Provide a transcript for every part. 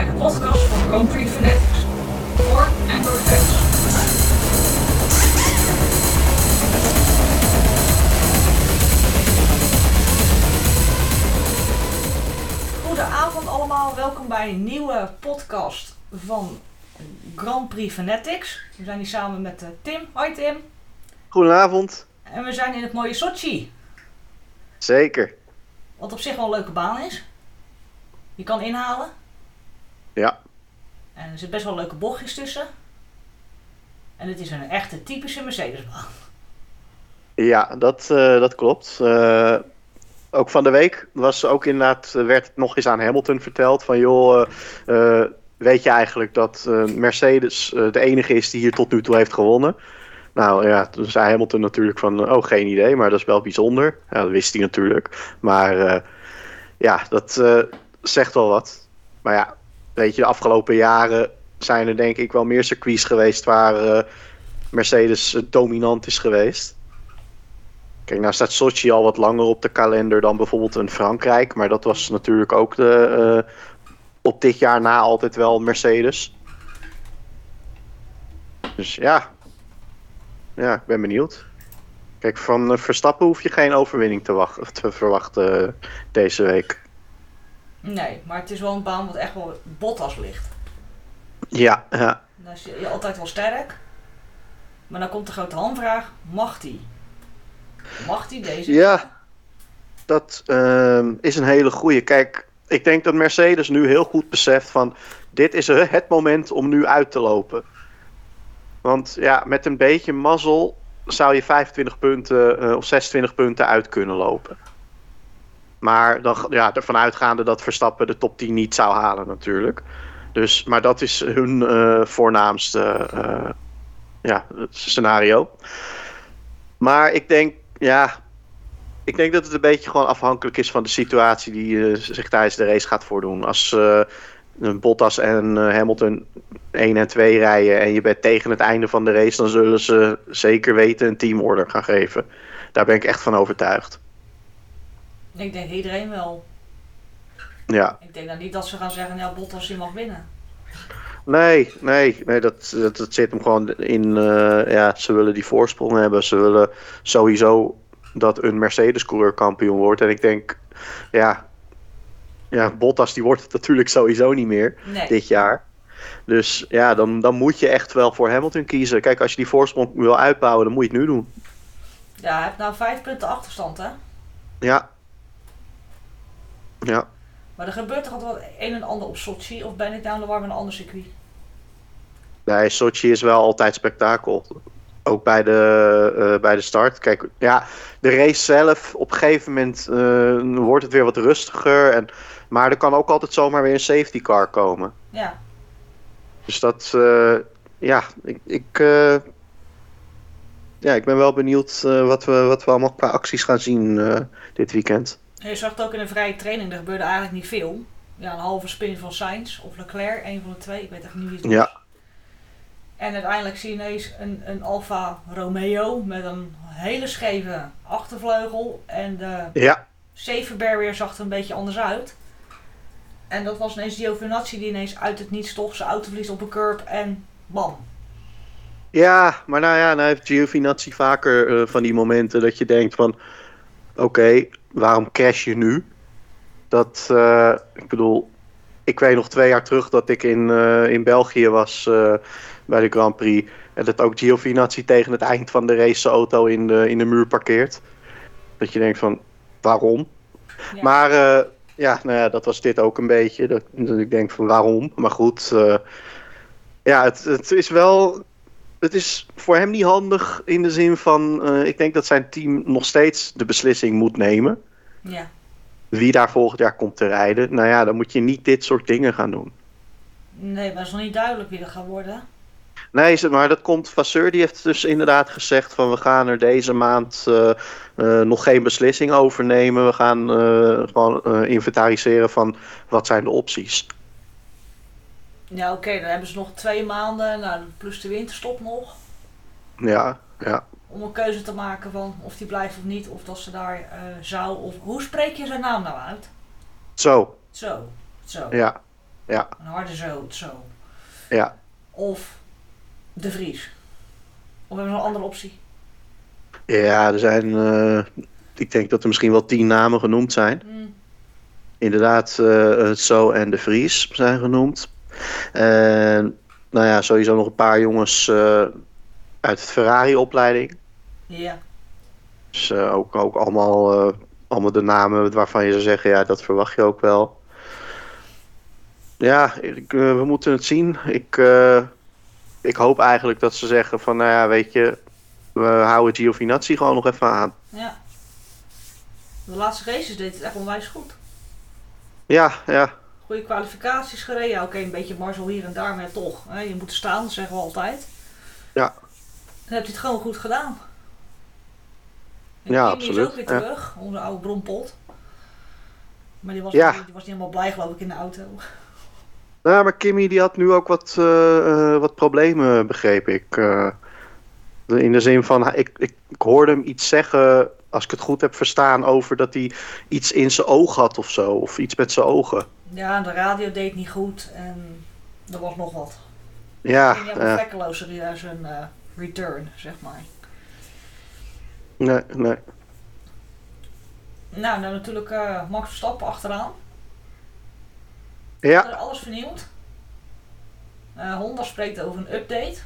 bij de podcast van Grand Prix Fanatics. Voor en door fans. Goedenavond allemaal, welkom bij een nieuwe podcast van Grand Prix Fanatics. We zijn hier samen met eh, Tim. Hoi Tim. Goedenavond. En we zijn in het mooie Sochi. Zeker. Wat op zich wel een leuke baan is. Je kan inhalen. En er zitten best wel leuke bochtjes tussen. En het is een echte typische Mercedesbaan. Ja, dat, eh, dat klopt. Eh, ook van de week was ook inderdaad, werd het nog eens aan Hamilton verteld van joh, eh, weet je eigenlijk dat Mercedes de enige is die hier tot nu toe heeft gewonnen? Nou ja, toen zei Hamilton natuurlijk van, oh geen idee, maar dat is wel bijzonder. Ja, dat wist hij natuurlijk. Maar ja, dat zegt wel wat. Maar ja, weet je, de afgelopen jaren zijn er denk ik wel meer circuits geweest waar eh, Mercedes eh, dominant is geweest. Kijk, nou staat Sochi al wat langer op de kalender dan bijvoorbeeld in Frankrijk. Maar dat was natuurlijk ook de, eh, op dit jaar na altijd wel Mercedes. Dus ja. Ja, ik ben benieuwd. Kijk, van Verstappen hoef je geen overwinning te, te verwachten deze week. Nee, maar het is wel een baan wat echt wel Bottas ligt. Ja, ja. Dan is je altijd wel sterk. Maar dan komt de grote handvraag, mag die? Mag die deze? Ja, dat ehm, is een hele goeie. Kijk, ik denk dat Mercedes nu heel goed beseft van... dit is het moment om nu uit te lopen. Want ja, met een beetje mazzel zou je 25 punten eh, of 26 punten uit kunnen lopen. Maar dan, ja, ervan uitgaande dat Verstappen de top 10 niet zou halen natuurlijk. Dus, maar dat is hun eh, voornaamste eh, ja, scenario. Maar ik denk, ja, ik denk dat het een beetje gewoon afhankelijk is van de situatie die eh, zich tijdens de race gaat voordoen. Als Bottas en Hamilton 1 en 2 rijden en je bent tegen het einde van de race, dan zullen ze zeker weten een teamorder gaan geven. Daar ben ik echt van overtuigd. Ik denk iedereen wel. Ja, Ik denk dan niet dat ze gaan zeggen, ja Bottas je mag winnen. nee, nee, nee dat, dat, dat zit hem gewoon in. eh, ja, ze willen die voorsprong hebben. Ze willen sowieso dat een Mercedes-coureur kampioen wordt. En ik denk, ja, ja, Bottas die wordt het natuurlijk sowieso niet meer. Nee. dit jaar. Dus ja, dan, dan moet je echt wel voor Hamilton kiezen. Kijk, als je die voorsprong wil uitbouwen, dan moet je het nu doen. Ja, hij heeft nou vijf punten achterstand hè. Ja. Ja. Maar er gebeurt toch altijd wel een en ander op Sochi? Of ben ik nou de war met een ander circuit? Nee, Sochi is wel altijd spektakel. Ook bij de, eh, bij de start. Kijk, ja, de race zelf, op een gegeven moment eh, wordt het weer wat rustiger. En, maar er kan ook altijd zomaar weer een safety car komen. Ja. Dus dat, eh, ja, ik, ik, ja, ik ben wel benieuwd wat, we, wat we allemaal qua acties gaan zien dit weekend. Je zag het ook in de vrije training, er gebeurde eigenlijk niet veel. Ja, een halve spin van Sainz of Leclerc, een van de twee, ik weet echt niet wie het was. Ja. En uiteindelijk zie je ineens een, een Alfa Romeo met een hele scheve achtervleugel. En de Ja, safety barrier zag er een beetje anders uit. En dat was ineens Giovinazzi die ineens uit het niets toch zijn auto verliest op een curb en bam. Ja, maar nou ja, nou heeft Giovinazzi vaker eh, van die momenten dat je denkt van... Oké, waarom crash je nu? Dat, eh, ik bedoel, ik weet nog twee jaar terug dat ik in, eh, in België was eh, bij de Grand Prix. En dat ook Giovinazzi tegen het eind van de race zijn auto in de, in de muur parkeert. Dat je denkt van, waarom? Ja. Maar ja, nou ja, dat was dit ook een beetje. Dat, dat ik denk van, waarom? Maar goed, ja, het, het is wel het is voor hem niet handig in de zin van, ik denk dat zijn team nog steeds de beslissing moet nemen. Ja. Wie daar volgend jaar komt te rijden. Nou ja, dan moet je niet dit soort dingen gaan doen. Nee, maar het is nog niet duidelijk wie dat gaat worden. Nee, maar dat komt, Vasseur die heeft dus inderdaad gezegd van we gaan er deze maand eh, eh, nog geen beslissing over nemen. We gaan eh, gewoon inventariseren van wat zijn de opties. Ja, oké, dan hebben ze nog twee maanden, nou, plus de winterstop nog. Ja, ja. Om een keuze te maken van of die blijft of niet, of dat ze daar eh, zou, of hoe spreek je zijn naam nou uit? Zo, Zo, zo. ja. Ja. Een harde zo, zo. Ja. Of De Vries. Of hebben we nog een andere optie? Ja, er zijn. eh, ik denk dat er misschien wel tien namen genoemd zijn. Hmm. Inderdaad, eh het Zo en de Vries zijn genoemd. En nou ja, sowieso nog een paar jongens uit de Ferrari-opleiding. Ja. Dus eh, ook, ook allemaal, eh, allemaal de namen waarvan je zou zeggen, ja, dat verwacht je ook wel. Ja, ik, eh, we moeten het zien. Ik, ik hoop eigenlijk dat ze zeggen van, nou ja, weet je, we houden Giovinazzi gewoon nog even aan. Ja. De laatste races deed het echt onwijs goed. Ja, ja, Goede kwalificaties gereden. Ja, Oké, een beetje marzel hier en daar, maar toch. Hè, je moet staan, dat zeggen we altijd. Ja. Dan heb je het gewoon goed gedaan. En Ja, Kimi is absoluut, ook weer ja. terug, onze oude bronpot. Maar die was, Ja. die was niet helemaal blij geloof ik in de auto. Nou, maar Kimmy die had nu ook wat, eh, eh, wat problemen, begreep ik. Eh, in de zin van, ik, ik, ik hoorde hem iets zeggen, als ik het goed heb verstaan, over dat hij iets in zijn oog had of zo. Of iets met zijn ogen. Ja, de radio deed niet goed en er was nog wat. Ja, ging helemaal ja. vlekkeloos zijn return, zeg maar. Nee, nee. Nou, dan natuurlijk eh, Max Verstappen achteraan. Ja, Er alles vernieuwd. Eh, Honda spreekt over een update.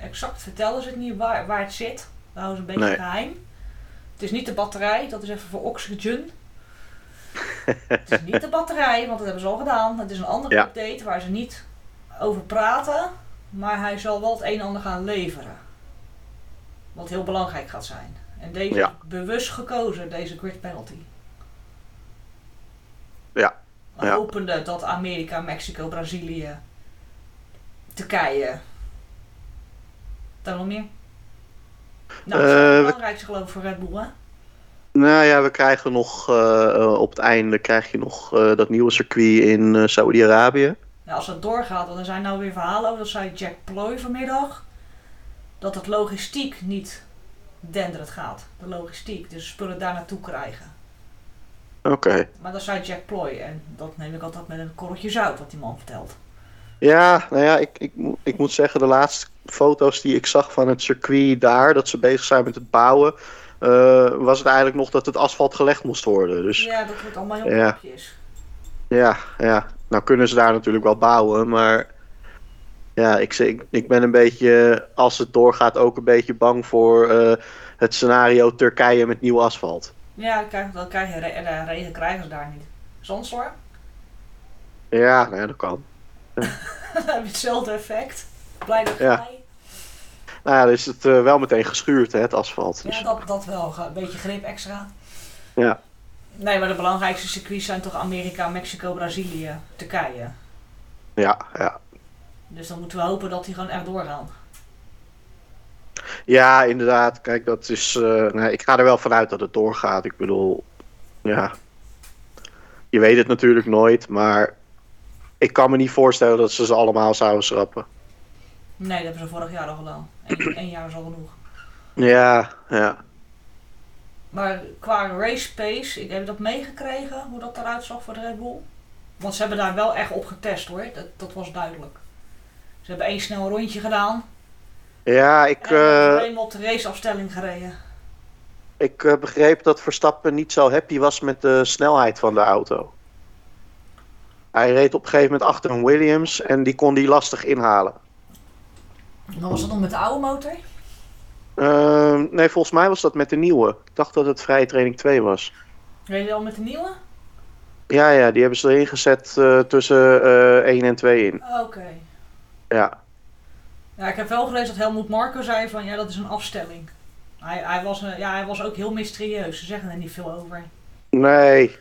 Exact vertellen ze het niet waar, waar het zit. Dat houden ze een beetje Nee. geheim. Het is niet de batterij, dat is even voor oxygen. het is niet de batterij, want dat hebben ze al gedaan. Het is een andere Ja. update waar ze niet over praten. Maar hij zal wel het een en ander gaan leveren. Wat heel belangrijk gaat zijn. En deze Ja. bewust gekozen, deze grid penalty. Ja. Ja. Hopende dat Amerika, Mexico, Brazilië, Turkije. Daar nog meer? Nou, dat is Eh, het we- belangrijkste geloof ik voor Red Bull, hè? nou ja, we krijgen nog, eh, eh, op het einde krijg je nog eh, dat nieuwe circuit in eh, Saudi-Arabië. Ja, als dat doorgaat, want er zijn nou weer verhalen over, dat zei Jack Ploy vanmiddag, dat het logistiek niet denderend gaat. De logistiek, dus spullen daar naartoe krijgen. Oké. Maar dat zei Jack Ploy en dat neem ik altijd met een korreltje zout, wat die man vertelt. Ja, nou ja, ik, ik, ik moet zeggen, de laatste foto's die ik zag van het circuit daar, dat ze bezig zijn met het bouwen, eh, was het eigenlijk nog dat het asfalt gelegd moest worden. Dus Ja, dat wordt allemaal heel Ja. ja, ja, nou kunnen ze daar natuurlijk wel bouwen, maar ja, ik, ik, ik ben een beetje, als het doorgaat, ook een beetje bang voor eh, het scenario Turkije met nieuw asfalt. Ja, dan krijg, je re- eh, regen krijgen ze daar niet. Zandstorm? Ja, nou ja, dat kan. hetzelfde effect. Blij dat Ja. Nou ja, dan is het eh, wel meteen geschuurd, hè, het asfalt. Dus, Ja, dat, dat wel. Een beetje grip extra. Ja. Nee, maar de belangrijkste circuits zijn toch Amerika, Mexico, Brazilië, Turkije. ja, ja. Dus dan moeten we hopen dat die gewoon echt doorgaan. Ja, inderdaad. Kijk, dat is. eh, nee, ik ga er wel vanuit dat het doorgaat. Ik bedoel, ja. Je weet het natuurlijk nooit, maar ik kan me niet voorstellen dat ze ze allemaal zouden schrappen. Nee, dat hebben ze vorig jaar al gedaan. Eén één jaar is al genoeg. Ja, ja. Maar qua race pace, ik heb dat meegekregen, hoe dat eruit zag voor de Red Bull. Want ze hebben daar wel echt op getest hoor, dat, dat was duidelijk. Ze hebben één snel rondje gedaan Ja, ik, en hebben eh, helemaal op de raceafstelling gereden. ik eh, begreep dat Verstappen niet zo happy was met de snelheid van de auto. Hij reed op een gegeven moment achter een Williams en die kon die lastig inhalen. Dan was dat nog met de oude motor. Ehm, nee, volgens mij was dat met de nieuwe. Ik dacht dat het vrije training 2 was. Reed je al met de nieuwe? Ja, ja, die hebben ze erin gezet eh, tussen eh 1 en 2 in. Oké. Ja, Ja, ik heb wel gelezen dat Helmoet Marko zei van ja, dat is een afstelling. Hij, hij, was, eh, ja, hij was ook heel mysterieus, ze zeggen er niet veel over. nee.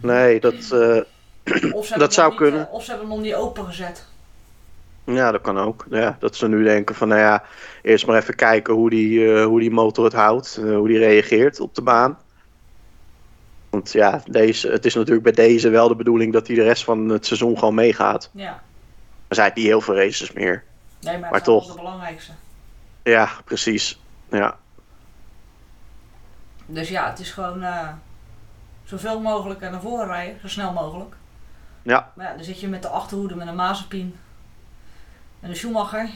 Nee, dat, eh, Of ze hebben Dat hem zou niet, kunnen. eh, Of ze hebben hem nog niet opengezet. ja, dat kan ook. Ja, dat ze nu denken van, nou ja, eerst maar even kijken hoe die, hoe die motor het houdt, hoe die reageert op de baan. Want ja, deze, het is natuurlijk bij deze wel de bedoeling dat hij de rest van het seizoen gewoon meegaat. Ja. Er zijn niet heel veel races meer. Nee, maar, Maar het is wel toch. de belangrijkste. Ja, precies. Ja, Dus ja, het is gewoon eh, zoveel mogelijk naar voren rijden, zo snel mogelijk. Ja. Maar ja, dan zit je met de achterhoede met een Mazepin. En een Schumacher.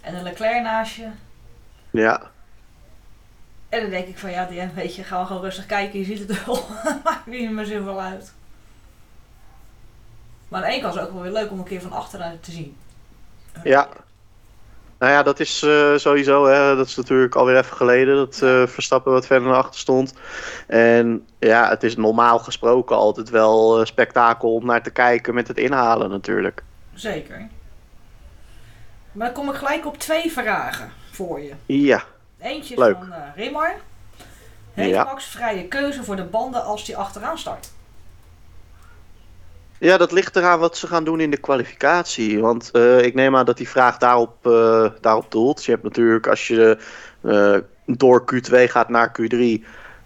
En een Leclerc naast je. Ja. En dan denk ik van ja, die, weet je, ga gewoon rustig kijken. Je ziet het wel. Maakt niet meer zoveel uit. Maar aan de ene kant is het ook wel weer leuk om een keer van achteruit te zien. Ja. Nou ja, dat is eh, sowieso, hè, dat is natuurlijk alweer even geleden dat eh, Verstappen wat verder naar achter stond. En ja, het is normaal gesproken altijd wel eh, spektakel om naar te kijken met het inhalen natuurlijk. Zeker. Maar dan kom ik gelijk op twee vragen voor je. Ja, Eentje Leuk. van uh, Rimmar. Heeft Ja. Max vrije keuze voor de banden als hij achteraan start? Ja, dat ligt eraan wat ze gaan doen in de kwalificatie. Want eh, ik neem aan dat die vraag daarop, eh, daarop doelt. Je hebt natuurlijk, als je eh, door Q2 gaat naar Q3,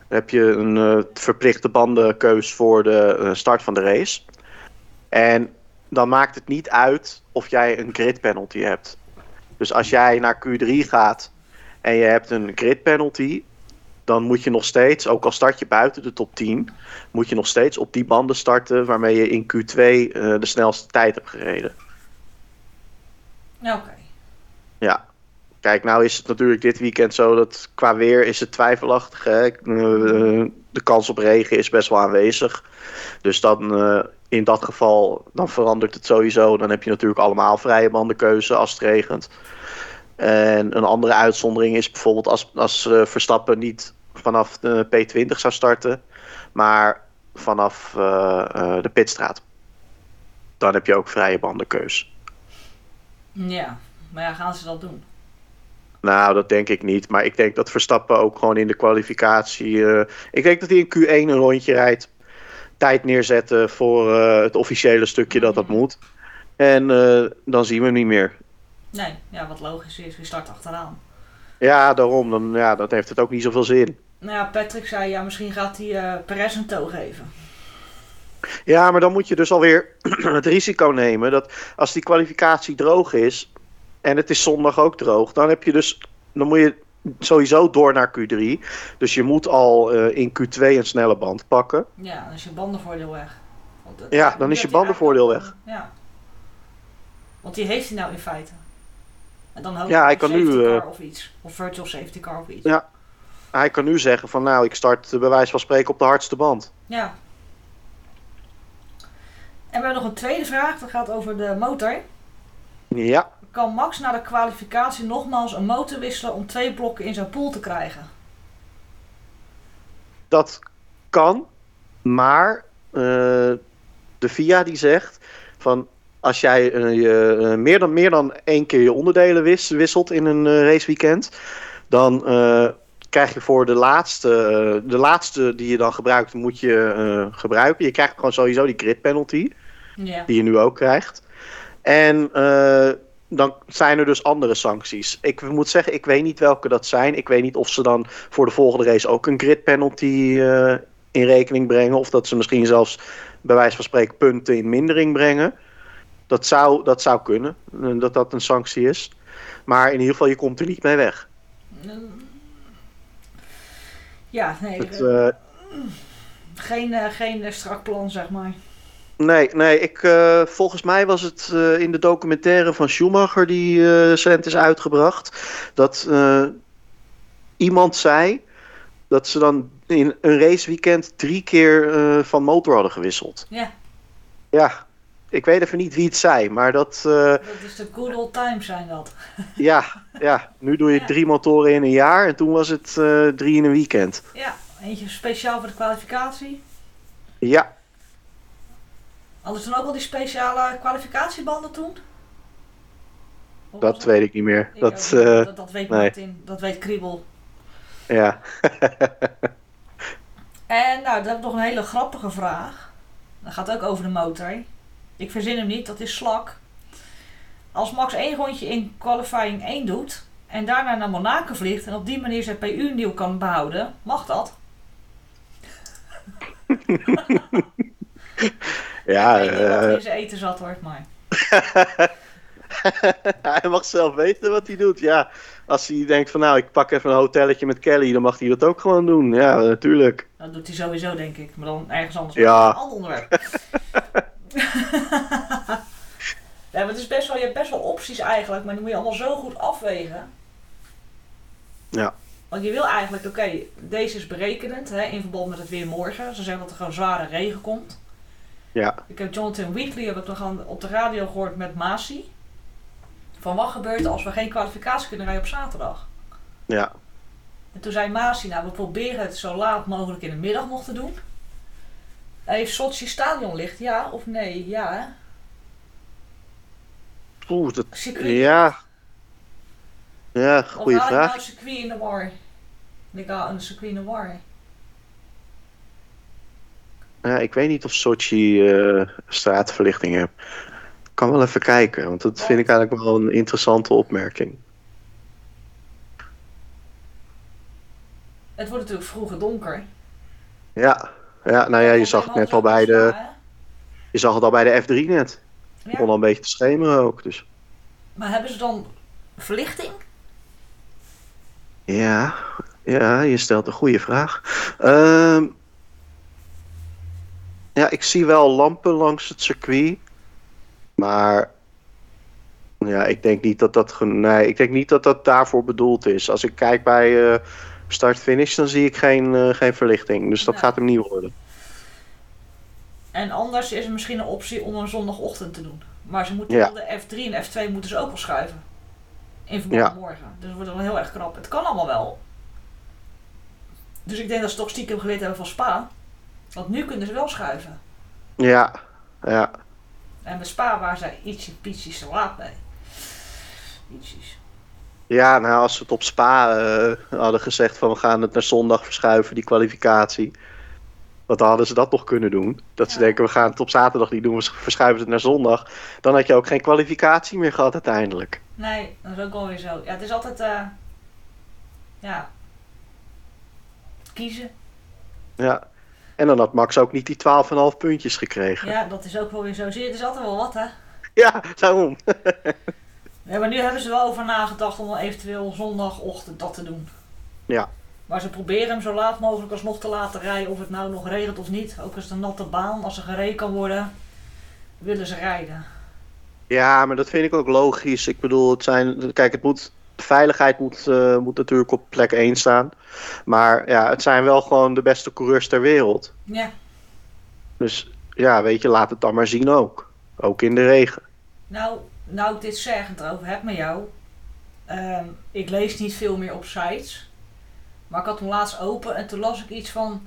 heb je een verplichte bandenkeus voor de start van de race. En dan maakt het niet uit of jij een grid penalty hebt. Dus als jij naar Q3 gaat en je hebt een grid penalty, dan moet je nog steeds, ook al start je buiten de top 10, moet je nog steeds op die banden starten waarmee je in Q2 eh, de snelste tijd hebt gereden. Oké. Ja. Kijk, nou is het natuurlijk dit weekend zo dat qua weer is het twijfelachtig. Hè? Eh, de kans op regen is best wel aanwezig. Dus dan eh, in dat geval, dan verandert het sowieso. Dan heb je natuurlijk allemaal vrije bandenkeuze als het regent. En een andere uitzondering is bijvoorbeeld als, als Verstappen niet vanaf de P20 zou starten, maar vanaf eh, eh, de pitstraat. Dan heb je ook vrije bandenkeus. Ja, maar ja, gaan ze dat doen? Nou, dat denk ik niet. Maar ik denk dat Verstappen ook gewoon in de kwalificatie. eh, ik denk dat hij in Q1 een rondje rijdt. Tijd neerzetten voor het officiële stukje dat dat moet. En dan zien we hem niet meer. Nee, ja, wat logisch is, je start achteraan. Ja, daarom. Dan, ja, dat heeft het ook niet zoveel zin. Nou ja, Patrick zei, ja, misschien gaat hij eh Perez een toog geven. Ja, maar dan moet je dus alweer het risico nemen dat als die kwalificatie droog is. en het is zondag ook droog. dan heb je dus. dan moet je sowieso door naar Q3. Dus je moet al eh, in Q2 een snelle band pakken. Ja, dan is je bandenvoordeel weg. Want Ja, dan is je bandenvoordeel ook- Ja. Want die heeft hij nou in feite. En dan hoop Ja, ik hij kan nu, eh, of iets. Of virtual safety car of iets. Ja. Hij kan nu zeggen van nou, ik start bij wijze van spreken op de hardste band. Ja. En we hebben nog een tweede vraag, dat gaat over de motor. Ja, Kan Max na de kwalificatie nogmaals een motor wisselen om twee blokken in zijn pool te krijgen? dat kan. Maar eh, de VIA die zegt van als jij eh, je, eh, meer, dan, meer dan één keer je onderdelen wis- wisselt in een raceweekend, dan krijg je voor de laatste, eh, de laatste die je dan gebruikt, moet je eh, gebruiken. Je krijgt gewoon sowieso die grid penalty. Die je nu ook krijgt. En eh, dan zijn er dus andere sancties. Ik moet zeggen, ik weet niet welke dat zijn. Ik weet niet of ze dan voor de volgende race ook een grid penalty in rekening brengen. Of dat ze misschien zelfs bij wijze van spreken punten in mindering brengen. Dat zou, dat zou kunnen, dat dat een sanctie is. Maar in ieder geval, je komt er niet mee weg. Ja, nee, Het, eh, eh, geen, eh, geen strak plan, zeg maar. Nee, nee ik, volgens mij was het in de documentaire van Schumacher die recent is uitgebracht. Dat iemand zei dat ze dan in een raceweekend drie keer van motor hadden gewisseld. Ja, Ja, ik weet even niet wie het zei, maar dat, eh, dat is de good old times zijn dat. ja, ja, nu doe je Ja. drie motoren in een jaar en toen was het eh, drie in een weekend. Ja, eentje speciaal voor de kwalificatie. Ja, Hadden ze dan ook al die speciale kwalificatiebanden toen? Of dat weet ik niet meer. Ik Dat, eh, dat, dat weet nee. Martin, dat weet Kriebel. ja. En nou, dan heb ik nog een hele grappige vraag. Dat gaat ook over de motor. Ik verzin hem niet, dat is slak. Als Max één rondje in qualifying 1 doet en daarna naar Monaco vliegt en op die manier zijn PU nieuw kan behouden, mag dat? ja ik weet niet eh, in zijn eten zat wordt, maar... hij mag zelf weten wat hij doet. Ja, als hij denkt van nou, ik pak even een hotelletje met Kelly, dan mag hij dat ook gewoon doen. Ja, natuurlijk. Dat doet hij sowieso, denk ik. Maar dan ergens anders. Ja. Een ander onderwerp. ja, maar het is best wel, je hebt best wel opties eigenlijk, maar die moet je allemaal zo goed afwegen. Ja. Want je wil eigenlijk, oké, deze is berekenend hè, in verband met het weer morgen. Ze zeggen dat er gewoon zware regen komt. Ja. Ik heb Jonathan Wheatley heb ik nog aan- op de radio gehoord met Masi. Van wat gebeurt er als we geen kwalificatie kunnen rijden op zaterdag? Ja. En toen zei Masi, nou we proberen het zo laat mogelijk in de middag nog te doen. Heeft Sochi stadionlicht, ja of nee? Ja hè? Oeh, dat... Circuit. Ja. Ja, Of goede haal ik vraag. nou een circuit in de war? Ik ga een circuit in de war. Ja, ik weet niet of Sochi eh, straatverlichting heeft. Ik kan wel even kijken, want dat vind ik eigenlijk wel een interessante opmerking. Het wordt natuurlijk vroeger donker. Ja, ja nou ja, je zag het net al bij de, je zag het al bij de F3 net. Het begon al een beetje te schemeren ook, dus. Maar hebben ze dan verlichting? Ja, ja, je stelt een goede vraag. Ehm, ja, ik zie wel lampen langs het circuit. Maar ja, ik denk niet dat dat, nee, ik denk niet dat, dat daarvoor bedoeld is. Als ik kijk bij eh, start-finish, dan zie ik geen, eh, geen verlichting. Dus dat Ja. gaat hem niet worden. En anders is er misschien een optie om een zondagochtend te doen. Maar ze moeten Ja. de F3 en F2 moeten ze ook wel schuiven. In verband Ja. morgen. Dus het wordt wel heel erg krap. Het kan allemaal wel. Dus ik denk dat ze toch stiekem geleerd hebben van Spa. Want nu kunnen ze wel schuiven. Ja, ja, En bij Spa waren zij ietsje pietjes te laat. Ietsjes. Ja, nou als ze het op Spa eh, hadden gezegd van we gaan het naar zondag verschuiven, die kwalificatie. Want dan hadden ze dat nog kunnen doen. Dat ze Ja. denken we gaan het op zaterdag niet doen, we verschuiven het naar zondag. Dan had je ook geen kwalificatie meer gehad uiteindelijk. Nee, dat is ook wel weer zo. Ja, het is altijd... eh ja... Kiezen. Ja. En dan had Max ook niet die 12,5 puntjes gekregen. Ja, Ja, dat is ook wel weer zo. Zie je, het is altijd wel wat, hè? daarom. Ja, maar nu hebben ze wel over nagedacht om eventueel zondagochtend dat te doen. Ja. Maar ze proberen hem zo laat mogelijk alsnog te laten rijden, of het nou nog regent of niet. Ook als het een natte baan, als er gereden kan worden, willen ze rijden. Ja, maar dat vind ik ook logisch. Ik bedoel, het zijn. Kijk, het moet. De veiligheid moet, eh, moet natuurlijk op plek 1 staan. Maar ja, het zijn wel gewoon de beste coureurs ter wereld. Ja, Dus ja, weet je, laat het dan maar zien ook. Ook in de regen. nou, nou ik dit zeg en het erover heb met jou. ehm, ik lees niet veel meer op sites. Maar ik had hem laatst open en toen las ik iets van...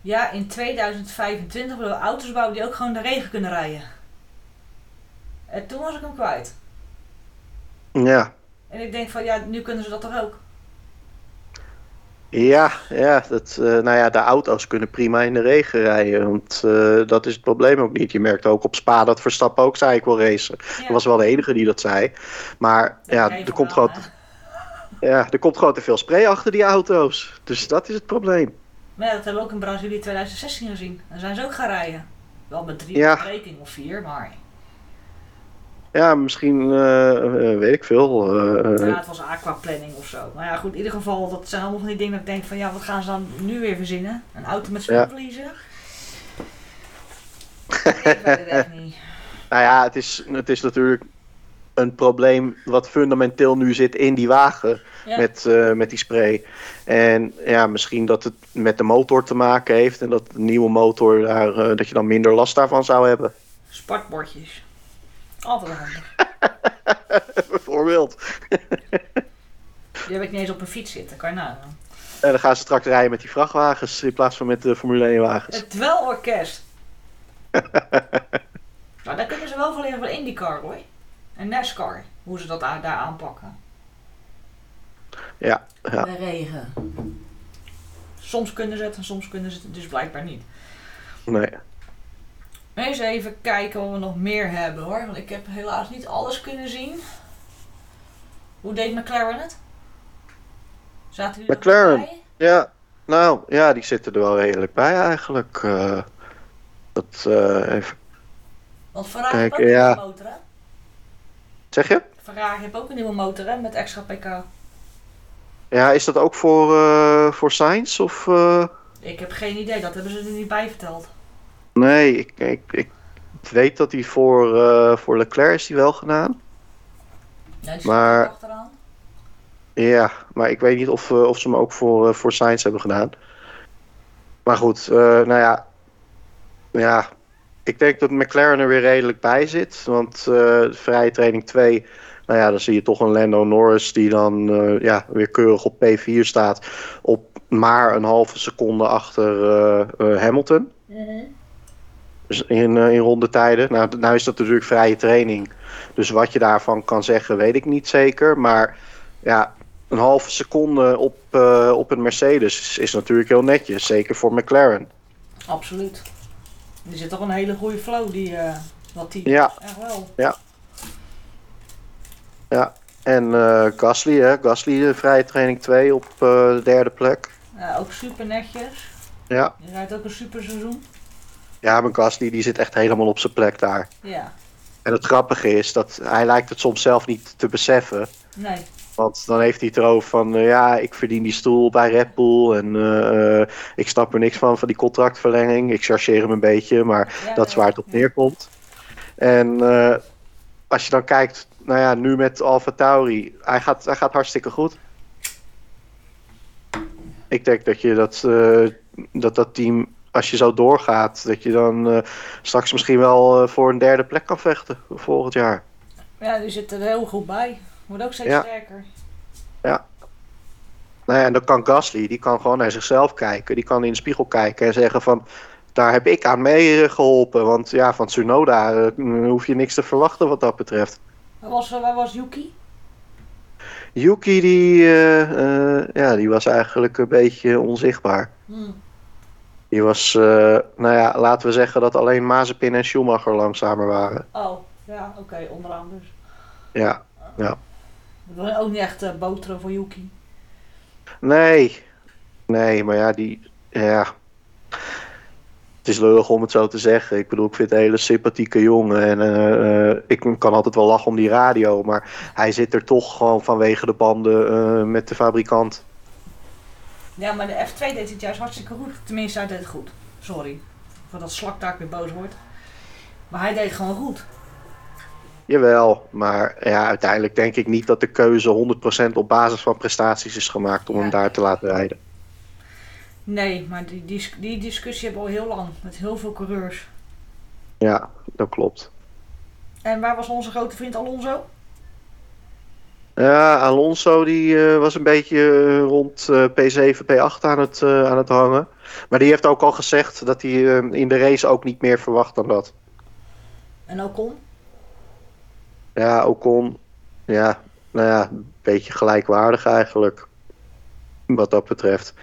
Ja, in 2025 willen we auto's bouwen die ook gewoon de regen kunnen rijden. En toen was ik hem kwijt. Ja. En ik denk van, ja, nu kunnen ze dat toch ook? Ja, ja, dat, eh, nou ja, de auto's kunnen prima in de regen rijden. Want eh, dat is het probleem ook niet. Je merkt ook op Spa dat Verstappen ook zei ik wil racen. Ja. Dat was wel de enige die dat zei. Maar ja, er komt, wel, gewoon, hè. ja, er komt gewoon te veel spray achter die auto's. Dus dat is het probleem. Maar ja, dat hebben we ook in Brazilië 2016 gezien. Dan zijn ze ook gaan rijden. Wel met drie Ja. of vier, maar Ja, misschien eh, weet ik veel. eh, ja, het was aquaplanning of zo. Maar ja, goed, in ieder geval, dat zijn allemaal van die dingen dat ik denk van ja, wat gaan ze dan nu weer verzinnen? Een auto met Ja. spoedverliezen? ik weet het echt niet. Nou ja, het is, het is natuurlijk een probleem wat fundamenteel nu zit in die wagen Ja. met, met die spray. En ja, misschien dat het met de motor te maken heeft en dat de nieuwe motor daar, dat je dan minder last daarvan zou hebben. Spartbordjes. Altijd handig. Bijvoorbeeld. Die heb ik niet eens op een fiets zitten, kan je nagaan. En dan gaan ze straks rijden met die vrachtwagens in plaats van met de Formule 1 wagens. Het dwelorkest. nou, daar kunnen ze wel van leren van IndyCar hoor. En NASCAR, hoe ze dat daar aanpakken. Ja, ja. De regen. Soms kunnen ze het en soms kunnen ze het dus blijkbaar niet. Nee. Eens even kijken wat we nog meer hebben hoor. Want ik heb helaas niet alles kunnen zien. Hoe deed McLaren het? Zaten jullie McLaren? bij? Ja, nou ja, die zitten er wel redelijk bij eigenlijk. eh. dat eh, even. Want Ferrari Kijk, heeft ook een nieuwe motor hè? Zeg je? Ferrari heeft ook een nieuwe motor hè, met extra pk. Ja, is dat ook voor, eh voor Sainz? Of? Ik heb geen idee, dat hebben ze er niet bij verteld. Nee, ik, ik, ik weet dat hij voor, eh, voor Leclerc is die wel gedaan. Ja, die Maar- achteraan. Ja, maar ik weet niet of, eh, of ze hem ook voor, eh, voor Sainz hebben gedaan. Maar goed, nou ja. Ja, ik denk dat McLaren er weer redelijk bij zit. Want vrije training 2, nou ja, dan zie je toch een Lando Norris die dan ja, weer keurig op P4 staat. Op maar een halve seconde achter Hamilton. Dus in, eh, in rondetijden. Nou, nou is dat natuurlijk vrije training. Dus wat je daarvan kan zeggen, weet ik niet zeker. Maar ja, een halve seconde op, eh, op een Mercedes is, is natuurlijk heel netjes. Zeker voor McLaren. Absoluut. Er zit toch een hele goede flow, die, eh dat team. Ja. Echt wel. En eh, Gasly, hè? Gasly vrije training 2 op de derde plek. Ja, ook super netjes. Ja. Je rijdt ook een super seizoen. Ja, Gasly die zit echt helemaal op zijn plek daar. Ja. En het grappige is dat hij lijkt het soms zelf niet te beseffen. Nee. Want dan heeft hij het erover van, eh, ja, ik verdien die stoel bij Red Bull en eh, eh, ik snap er niks van, van die contractverlenging. Ik chargeer hem een beetje, maar Ja, dat is waar het op neerkomt. En als je dan kijkt, nou ja, nu met Alfa Tauri, hij gaat, hij gaat hartstikke goed. Ik denk dat je dat, dat, dat team, als je zo doorgaat, dat je dan eh, straks misschien wel eh, voor een derde plek kan vechten volgend jaar. Ja, die zit er heel goed bij. Wordt ook steeds Ja. sterker. Nou ja, en dan kan Gasly, die kan gewoon naar zichzelf kijken. Die kan in de spiegel kijken en zeggen van... Daar heb ik aan mee eh, geholpen. Want ja, van Tsunoda eh, hoef je niks te verwachten wat dat betreft. Waar was, waar was Yuki? Yuki, die, ja, die was eigenlijk een beetje onzichtbaar. Hm. Die was, eh, nou ja, laten we zeggen dat alleen Mazepin en Schumacher langzamer waren. Oh, ja, oké, onderaan dus. Ja, Ik wil ook niet echt boteren voor Yuki. nee. Nee, maar ja, die, ja... Het is lullig om het zo te zeggen. Ik bedoel, ik vind het een hele sympathieke jongen. En eh, ik kan altijd wel lachen om die radio. Maar hij zit er toch gewoon vanwege de banden met de fabrikant. Ja, maar de F2 deed het juist hartstikke goed. Tenminste, hij deed het goed. Sorry. Voor dat slaktaak weer boos wordt. Maar hij deed gewoon goed. Jawel, maar ja, uiteindelijk denk ik niet dat de keuze 100% op basis van prestaties is gemaakt om Ja. hem daar te laten rijden. Nee, maar die, die, die discussie hebben we al heel lang. Met heel veel coureurs. Ja, dat klopt. En waar was onze grote vriend Alonso? Ja, Alonso die eh, was een beetje eh, rond eh, P7, P8 aan het, eh, aan het hangen. Maar die heeft ook al gezegd dat hij eh, in de race ook niet meer verwacht dan dat. En Ocon? Ja, Ocon, ja, nou ja, een beetje gelijkwaardig eigenlijk. Wat dat betreft.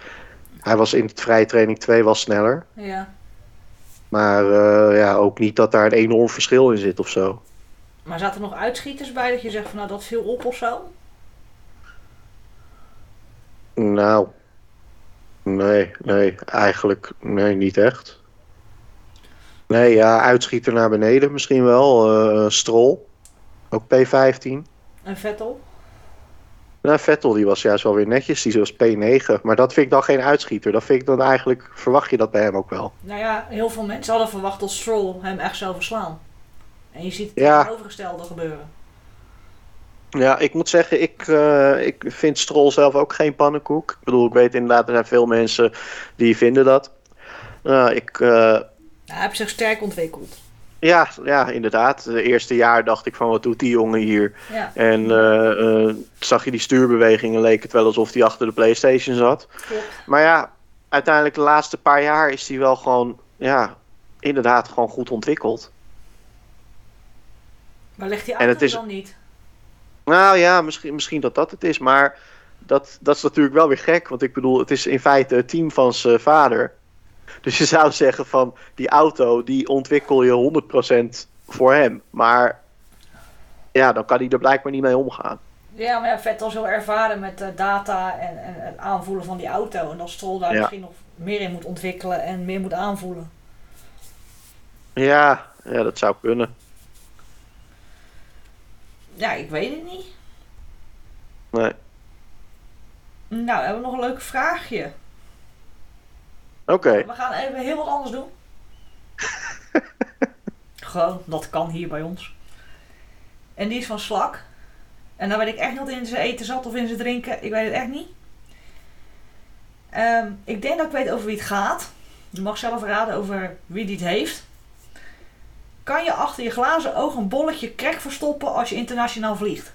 Hij was in het vrije training 2 wel sneller. Ja. Maar eh, ja, ook niet dat daar een enorm verschil in zit of zo. Maar zaten er nog uitschieters bij dat je zegt van nou dat viel op of zo? Nou, nee, nee, eigenlijk nee, niet echt. Nee, ja, uitschieter naar beneden misschien wel. eh Strol, ook P15. En Vettel? Nou, Vettel die was juist wel weer netjes, die was P9. Maar dat vind ik dan geen uitschieter. Dat vind ik dan eigenlijk, verwacht je dat bij hem ook wel. Nou ja, heel veel mensen hadden verwacht dat Stroll hem echt zou verslaan. En je ziet het Ja. tegenovergestelde gebeuren. Ja, ik moet zeggen, ik, eh, ik vind Strol zelf ook geen pannenkoek. Ik bedoel, ik weet inderdaad, er zijn veel mensen die vinden dat. Nou, ik, Nou, hij heeft zich sterk ontwikkeld. ja, ja, inderdaad. Het eerste jaar dacht ik van, wat doet die jongen hier? Ja, En eh, zag je die stuurbewegingen, leek het wel alsof hij achter de Playstation zat. klopt. Maar ja, uiteindelijk de laatste paar jaar is hij wel gewoon, ja, inderdaad gewoon goed ontwikkeld. Maar ligt die En auto het is- dan niet? Nou ja, misschien, misschien dat dat het is, maar dat, dat is natuurlijk wel weer gek. Want ik bedoel, het is in feite het team van zijn vader. Dus je zou zeggen van, die auto, die ontwikkel je 100% voor hem. Maar ja, dan kan hij er blijkbaar niet mee omgaan. Ja, maar ja, Vettel is heel ervaren met eh, data en, en het aanvoelen van die auto. En dat Stroll daar Ja. misschien nog meer in moet ontwikkelen en meer moet aanvoelen. Ja, ja dat zou kunnen. Ja, ik weet het niet. Nee. Nou, hebben we nog een leuk vraagje. Oké, We gaan even heel wat anders doen. Gewoon, dat kan hier bij ons. En die is van slak. En dan weet ik echt niet wat in zijn eten zat of in zijn drinken. Ik weet het echt niet. Ehm, ik denk dat ik weet over wie het gaat. Je mag zelf raden over wie die het heeft. Kan je achter je glazen oog een bolletje krek verstoppen als je internationaal vliegt?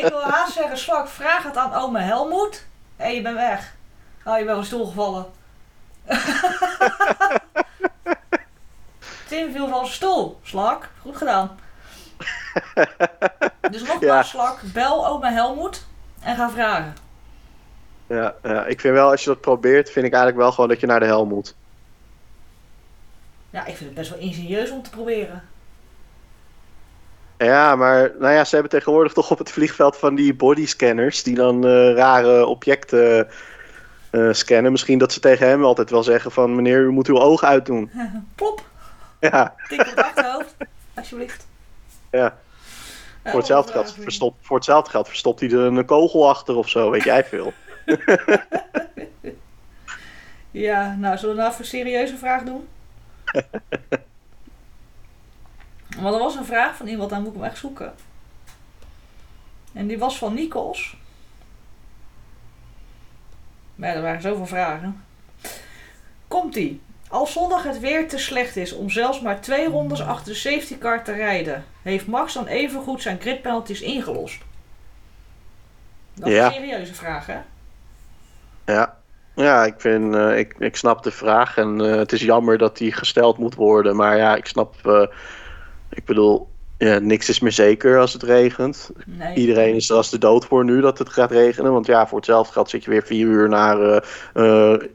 ik wil haast zeggen, slak, vraag het aan oma Helmoet. Hé, hey, je bent weg. Oh, je bent van stoel gevallen. Tim viel van zijn stoel. Slak, goed gedaan. Dus nogmaals, Ja. Slak, bel oma Helmoet en ga vragen. Ja, ja, ik vind wel, als je dat probeert, vind ik eigenlijk wel gewoon dat je naar de hel moet. Ja, ik vind het best wel ingenieus om te proberen. Ja, maar nou ja, ze hebben tegenwoordig toch op het vliegveld van die bodyscanners die dan eh, rare objecten eh, scannen. Misschien dat ze tegen hem altijd wel zeggen van meneer, u moet uw ogen uitdoen. Plop, Ja, tik op het achterhoofd, alsjeblieft. ja. Voor hetzelfde, geld verstopt, voor hetzelfde geld verstopt hij er een kogel achter of zo, weet jij veel. Ja, nou, zullen we nou even een serieuze vraag doen? Want er was een vraag van iemand, daar moet ik hem echt zoeken. En die was van Nikos. Maar ja, er waren zoveel vragen. Komt-ie. Als zondag het weer te slecht is om zelfs maar twee rondes achter de safety car te rijden, heeft Max dan evengoed zijn grid penalties ingelost? Dat is Ja. een serieuze vraag, hè? Ja, ja ik, vind, eh, ik, ik snap de vraag en eh, het is jammer dat die gesteld moet worden. Maar ja, ik snap, eh, ik bedoel, ja, niks is meer zeker als het regent. Nee. Iedereen is er als de dood voor nu dat het gaat regenen. Want ja, voor hetzelfde geld zit je weer vier uur naar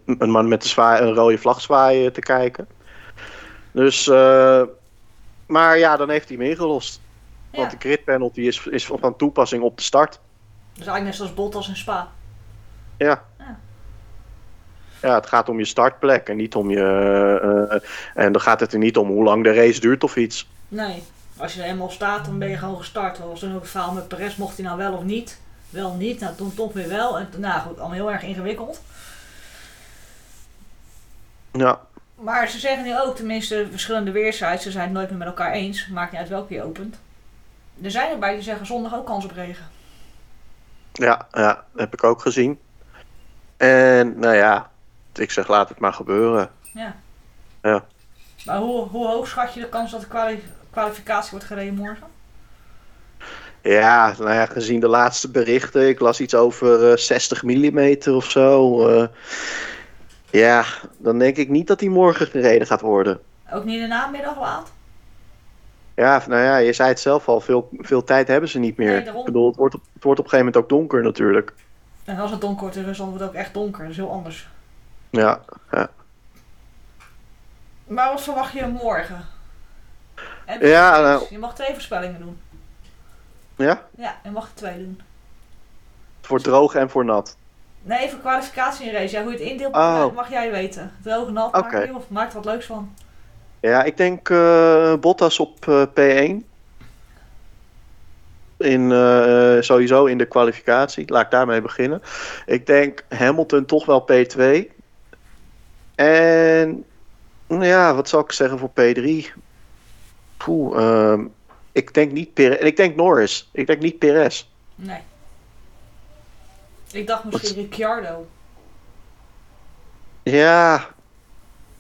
een man met een, zwaai, een rode vlag zwaaien te kijken. Dus, maar ja, dan heeft hij hem ingelost. Ja. Want de grid penalty is, is van toepassing op de start. Dus eigenlijk net zoals Bottas en Spa. Ja. Ja. Het gaat om je startplek en niet om je. eh, eh, en dan gaat het er niet om hoe lang de race duurt of iets. Nee, als je er helemaal staat, dan ben je gewoon gestart. Er was toen ook een verhaal met Perez, mocht hij nou wel of niet? Wel niet, nou toen toch weer wel. En nou goed, allemaal heel erg ingewikkeld. Ja, Maar ze zeggen nu ook, tenminste verschillende weersides, ze zijn het nooit meer met elkaar eens. Maakt niet uit welke je opent. Er zijn erbij die zeggen zondag ook kans op regen. ja, ja, heb ik ook gezien. En nou ja, ik zeg laat het maar gebeuren. Ja. Ja. Maar hoe, hoe hoog schat je de kans dat de kwali- kwalificatie wordt gereden morgen? Ja, nou ja, gezien de laatste berichten, ik las iets over eh, 60 mm of zo. eh, ja, dan denk ik niet dat die morgen gereden gaat worden. Ook niet in de namiddag laat? Ja, nou ja, je zei het zelf al, veel, veel tijd hebben ze niet meer. Nee, daarom. ik bedoel, het wordt, op, het wordt op een gegeven moment ook donker natuurlijk. En als het donker wordt in Rusland wordt het ook echt donker. Dat is heel anders. Ja, Maar wat verwacht je morgen? En Ja, nou- Je mag twee voorspellingen doen. ja, Ja, je mag er twee doen. voor droog en voor nat. Nee, voor kwalificatie en race. Ja, hoe je het indeelt Oh. mag jij weten. Droog, nat, Oké. maak, er- maak er wat leuks van. Ja, ik denk eh, Bottas op eh, P1. In, eh, sowieso in de kwalificatie. Laat ik daarmee beginnen. Ik denk Hamilton toch wel P2. En nou ja, wat zal ik zeggen voor P3? Poeh, ehm, ik denk niet Perez. Ik denk Norris. Ik denk niet Perez. Nee. Ik dacht misschien Ricciardo. Ja,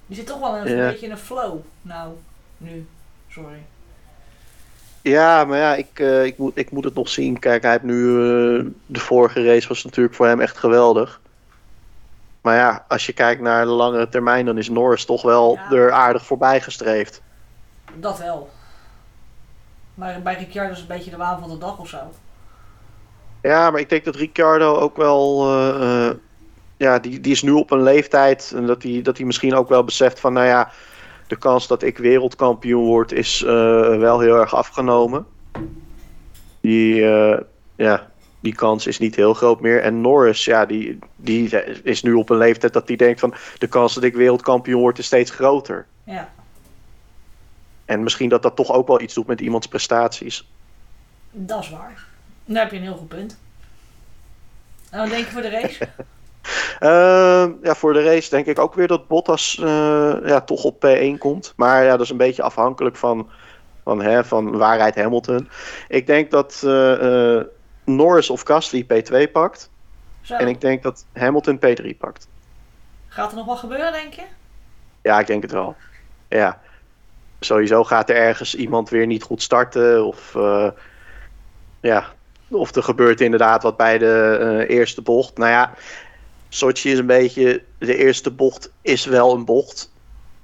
Die zit toch wel een Ja. beetje in een flow. Nou, nu. Sorry. Ja, maar ja, ik, eh, ik, moet, ik moet het nog zien. Kijk, hij heeft nu. eh, de vorige race was natuurlijk voor hem echt geweldig. Maar ja, als je kijkt naar de langere termijn, dan is Norris toch wel Ja. er aardig voorbij gestreefd. Dat wel. Maar bij Ricciardo is het een beetje de waan van de dag of zo. Ja, maar ik denk dat Ricciardo ook wel. eh, eh, ja, die, die is nu op een leeftijd. En dat hij, dat hij misschien ook wel beseft van. Nou ja, de kans dat ik wereldkampioen word is eh, wel heel erg afgenomen. Die, ja, die kans is niet heel groot meer. En Norris, ja, die, die is nu op een leeftijd dat hij denkt van. De kans dat ik wereldkampioen word is steeds groter. Ja. En misschien dat dat toch ook wel iets doet met iemands prestaties. Dat is waar. Daar heb je een heel goed punt. En wat denk je voor de race? Ehm, ja, voor de race denk ik ook weer dat Bottas eh, ja, toch op P1 komt. Maar ja, dat is een beetje afhankelijk van, van, hè, van waarheid Hamilton. Ik denk dat eh, eh, Norris of Gasly P2 pakt. Zo. En ik denk dat Hamilton P3 pakt. Gaat er nog wat gebeuren, denk je? Ja, ik denk het wel. Ja. Sowieso gaat er ergens iemand weer niet goed starten. Of, eh, ja, of er gebeurt inderdaad wat bij de eh, eerste bocht. Nou ja, Sochi is een beetje... De eerste bocht is wel een bocht.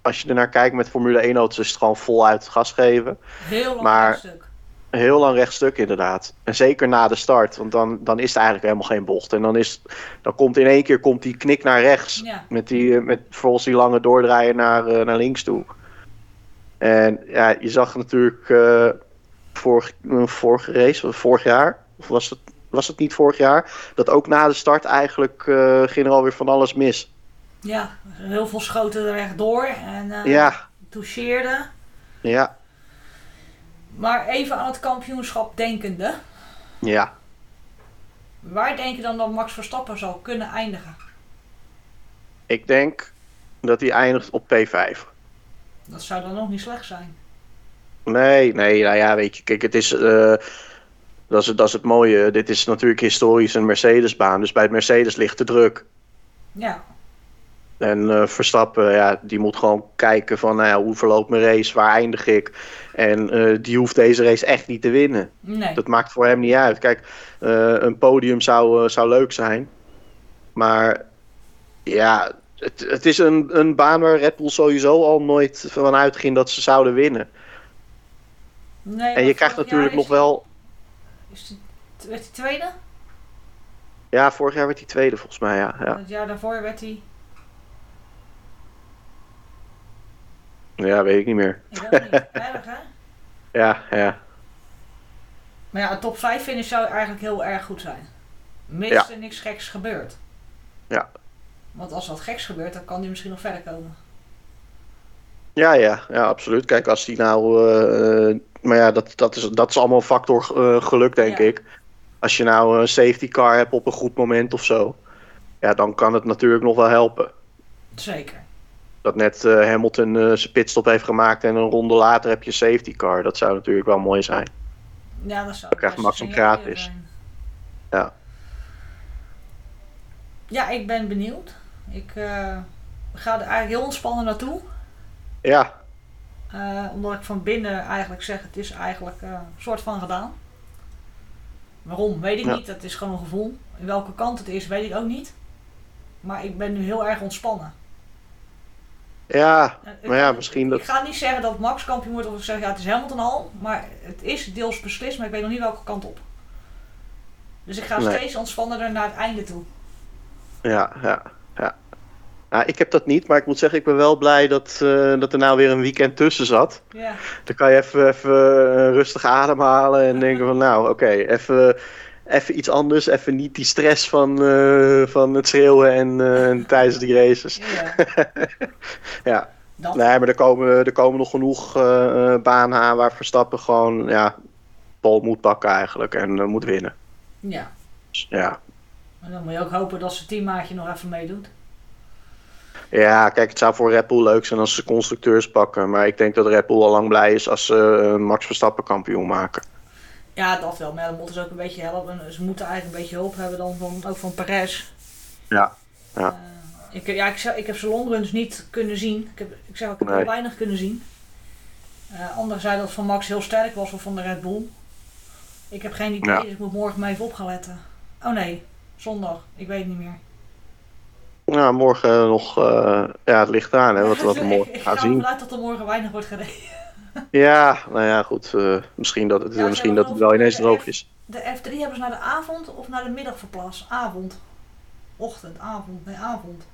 Als je er naar kijkt met Formule 1 auto's is het gewoon voluit gas geven. Heel lang Maar- stuk. Heel lang rechtstuk inderdaad. En zeker na de start. Want dan, dan is het eigenlijk helemaal geen bocht. En dan, is, dan komt in één keer komt die knik naar rechts. Ja. Met, die, eh, met volgens die lange doordraaien naar, eh, naar links toe. En ja, je zag natuurlijk eh, vorig, vorige race, vorig jaar, of was het, was het niet vorig jaar, dat ook na de start eigenlijk eh, ging er alweer van alles mis. ja, heel veel schoten er rechtdoor en eh Ja, toucheerden. ja, Maar even aan het kampioenschap denkende. ja. Waar denk je dan dat Max Verstappen zal kunnen eindigen? Ik denk dat hij eindigt op P5. Dat zou dan nog niet slecht zijn. Nee, nee, nou ja, weet je, kijk, het is, eh, dat, is, dat is het mooie. Dit is natuurlijk historisch een Mercedesbaan, dus bij het Mercedes ligt de druk. Ja, En eh, Verstappen, ja, die moet gewoon kijken van, nou ja, hoe verloopt mijn race, waar eindig ik? En eh, die hoeft deze race echt niet te winnen. nee. Dat maakt voor hem niet uit. Kijk, eh, een podium zou, zou leuk zijn. Maar ja, het, het is een, een baan waar Red Bull sowieso al nooit van uitging dat ze zouden winnen. nee En je krijgt natuurlijk nog wel... Is die, werd hij tweede? Ja, vorig jaar werd hij tweede volgens mij, ja. Ja, Het jaar daarvoor werd hij. Ja weet ik niet meer. Ik weet het niet. Erg hè? Ja, ja. Maar ja, een top 5 finish zou eigenlijk heel erg goed zijn. Mits Ja. er niks geks gebeurt. Ja. Want als wat geks gebeurt, dan kan hij misschien nog verder komen. Ja, ja, ja, absoluut. Kijk, als die nou. eh, maar ja, dat, dat, is, dat is allemaal een factor eh, geluk, denk Ja. ik. Als je nou een safety car hebt op een goed moment of zo. Ja, dan kan het natuurlijk nog wel helpen. Zeker. Dat net eh, Hamilton eh, zijn pitstop heeft gemaakt en een ronde later heb je safety car. Dat zou natuurlijk wel mooi zijn. Ja, dat zou Dan krijgt Max hem gratis. zijn. Ja. Ja, ik ben benieuwd. Ik eh, ga er eigenlijk heel ontspannen naartoe. Ja, omdat ik van binnen eigenlijk zeg, het is eigenlijk een soort van gedaan. Waarom, weet ik Ja. niet. Dat is gewoon een gevoel. In welke kant het is, weet ik ook niet. Maar ik ben nu heel erg ontspannen. Ja, maar ja, misschien dat. Ik ga niet zeggen dat Max kampioen wordt of ik zeg ja, het is Hamilton al. Maar het is deels beslist, maar ik weet nog niet welke kant op. Dus ik ga Nee. steeds ontspannender naar het einde toe. Ja, ja, ja. Nou, ik heb dat niet, maar ik moet zeggen, ik ben wel blij dat, eh, dat er nou weer een weekend tussen zat. Ja, Dan kan je even, even eh, rustig ademhalen en denken van nou oké, even, even iets anders. Even niet die stress van, eh, van het schreeuwen en eh, tijdens die races. ja. Ja, Dat. nee, maar er komen, er komen nog genoeg eh, banen aan waar Verstappen gewoon ja, pol moet pakken eigenlijk en moet winnen. Ja. Dus, ja. Maar dan moet je ook hopen dat zijn teammaatje nog even meedoet. ja, kijk, het zou voor Red Bull leuk zijn als ze constructeurs pakken. Maar ik denk dat Red Bull al lang blij is als ze Max Verstappen kampioen maken. Ja, dat wel. Maar ja, dan moeten ze ook een beetje helpen. Ze moeten eigenlijk een beetje hulp hebben dan van, ook van Perez. Ja, ja. Eh, ik, ja, ik, ik heb zijn longruns niet kunnen zien. Ik, heb, ik zeg ook, ik heb Nee. heel weinig kunnen zien. Anderen zeiden dat van Max heel sterk was of van de Red Bull. Ik heb geen idee, Ja. dus ik moet morgen maar even op gaan letten. Oh nee, zondag. Ik weet het niet meer. Nou, morgen nog, eh, ja, het ligt aan hè, wat, wat we ik, morgen ik gaan ga zien. ervan uit dat er morgen weinig wordt gereden. Ja, nou ja, goed. eh, misschien dat het, Ja, misschien dat het wel ineens droog is. De F3 hebben ze naar de avond of naar de middag verplaatst? Avond. Ochtend, avond, nee avond.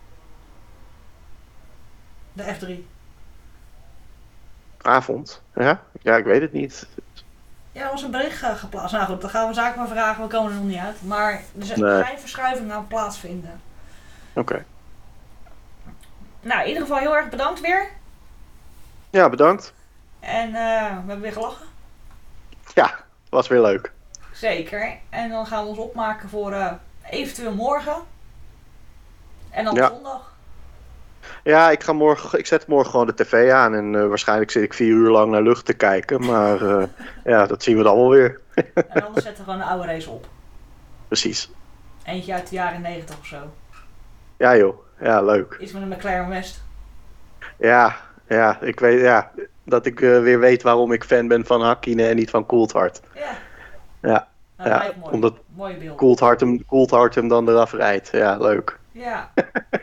De F3. Avond, ja? Ja, ik weet het niet. Ja, er was een bericht eh, geplaatst. Nou goed, dan gaan we zaken maar vragen, we komen er nog niet uit. Maar er zijn Nee. geen verschuivingen aan plaatsvinden. Oké. Nou, in ieder geval heel erg bedankt weer. Ja, bedankt. En eh, we hebben weer gelachen. Ja, was weer leuk. Zeker. En dan gaan we ons opmaken voor eh, eventueel morgen. En dan Ja. zondag. Ja, ik, ga morgen, ik zet morgen gewoon de tv aan en eh, waarschijnlijk zit ik vier uur lang naar lucht te kijken. Maar ja, dat zien we dan wel weer. En anders zetten we gewoon een oude race op. Precies. Eentje uit de jaren 90 of zo. Ja joh, ja leuk. Iets met een McLaren West. Ja, ja, ik weet ja, dat ik eh, weer weet waarom ik fan ben van Hakkinen en niet van Coulthard. Ja. Ja, Nou, Ja, mooi. omdat- Mooie beeld. Coulthard hem, Coulthard hem dan eraf rijdt. Ja, leuk. Ja.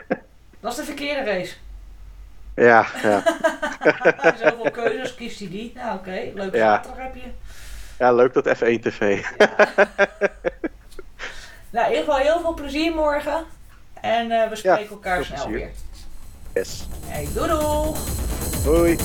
Dat is de verkeerde race. Ja, ja. Zoveel keuzes, kiest hij die. Nou oké, leuk Ja. heb je. ja leuk dat F1 TV. Nou, in ieder geval heel veel plezier morgen. En eh, we spreken elkaar snel plezier. weer. Yes. Hey, doei doei! Hoi.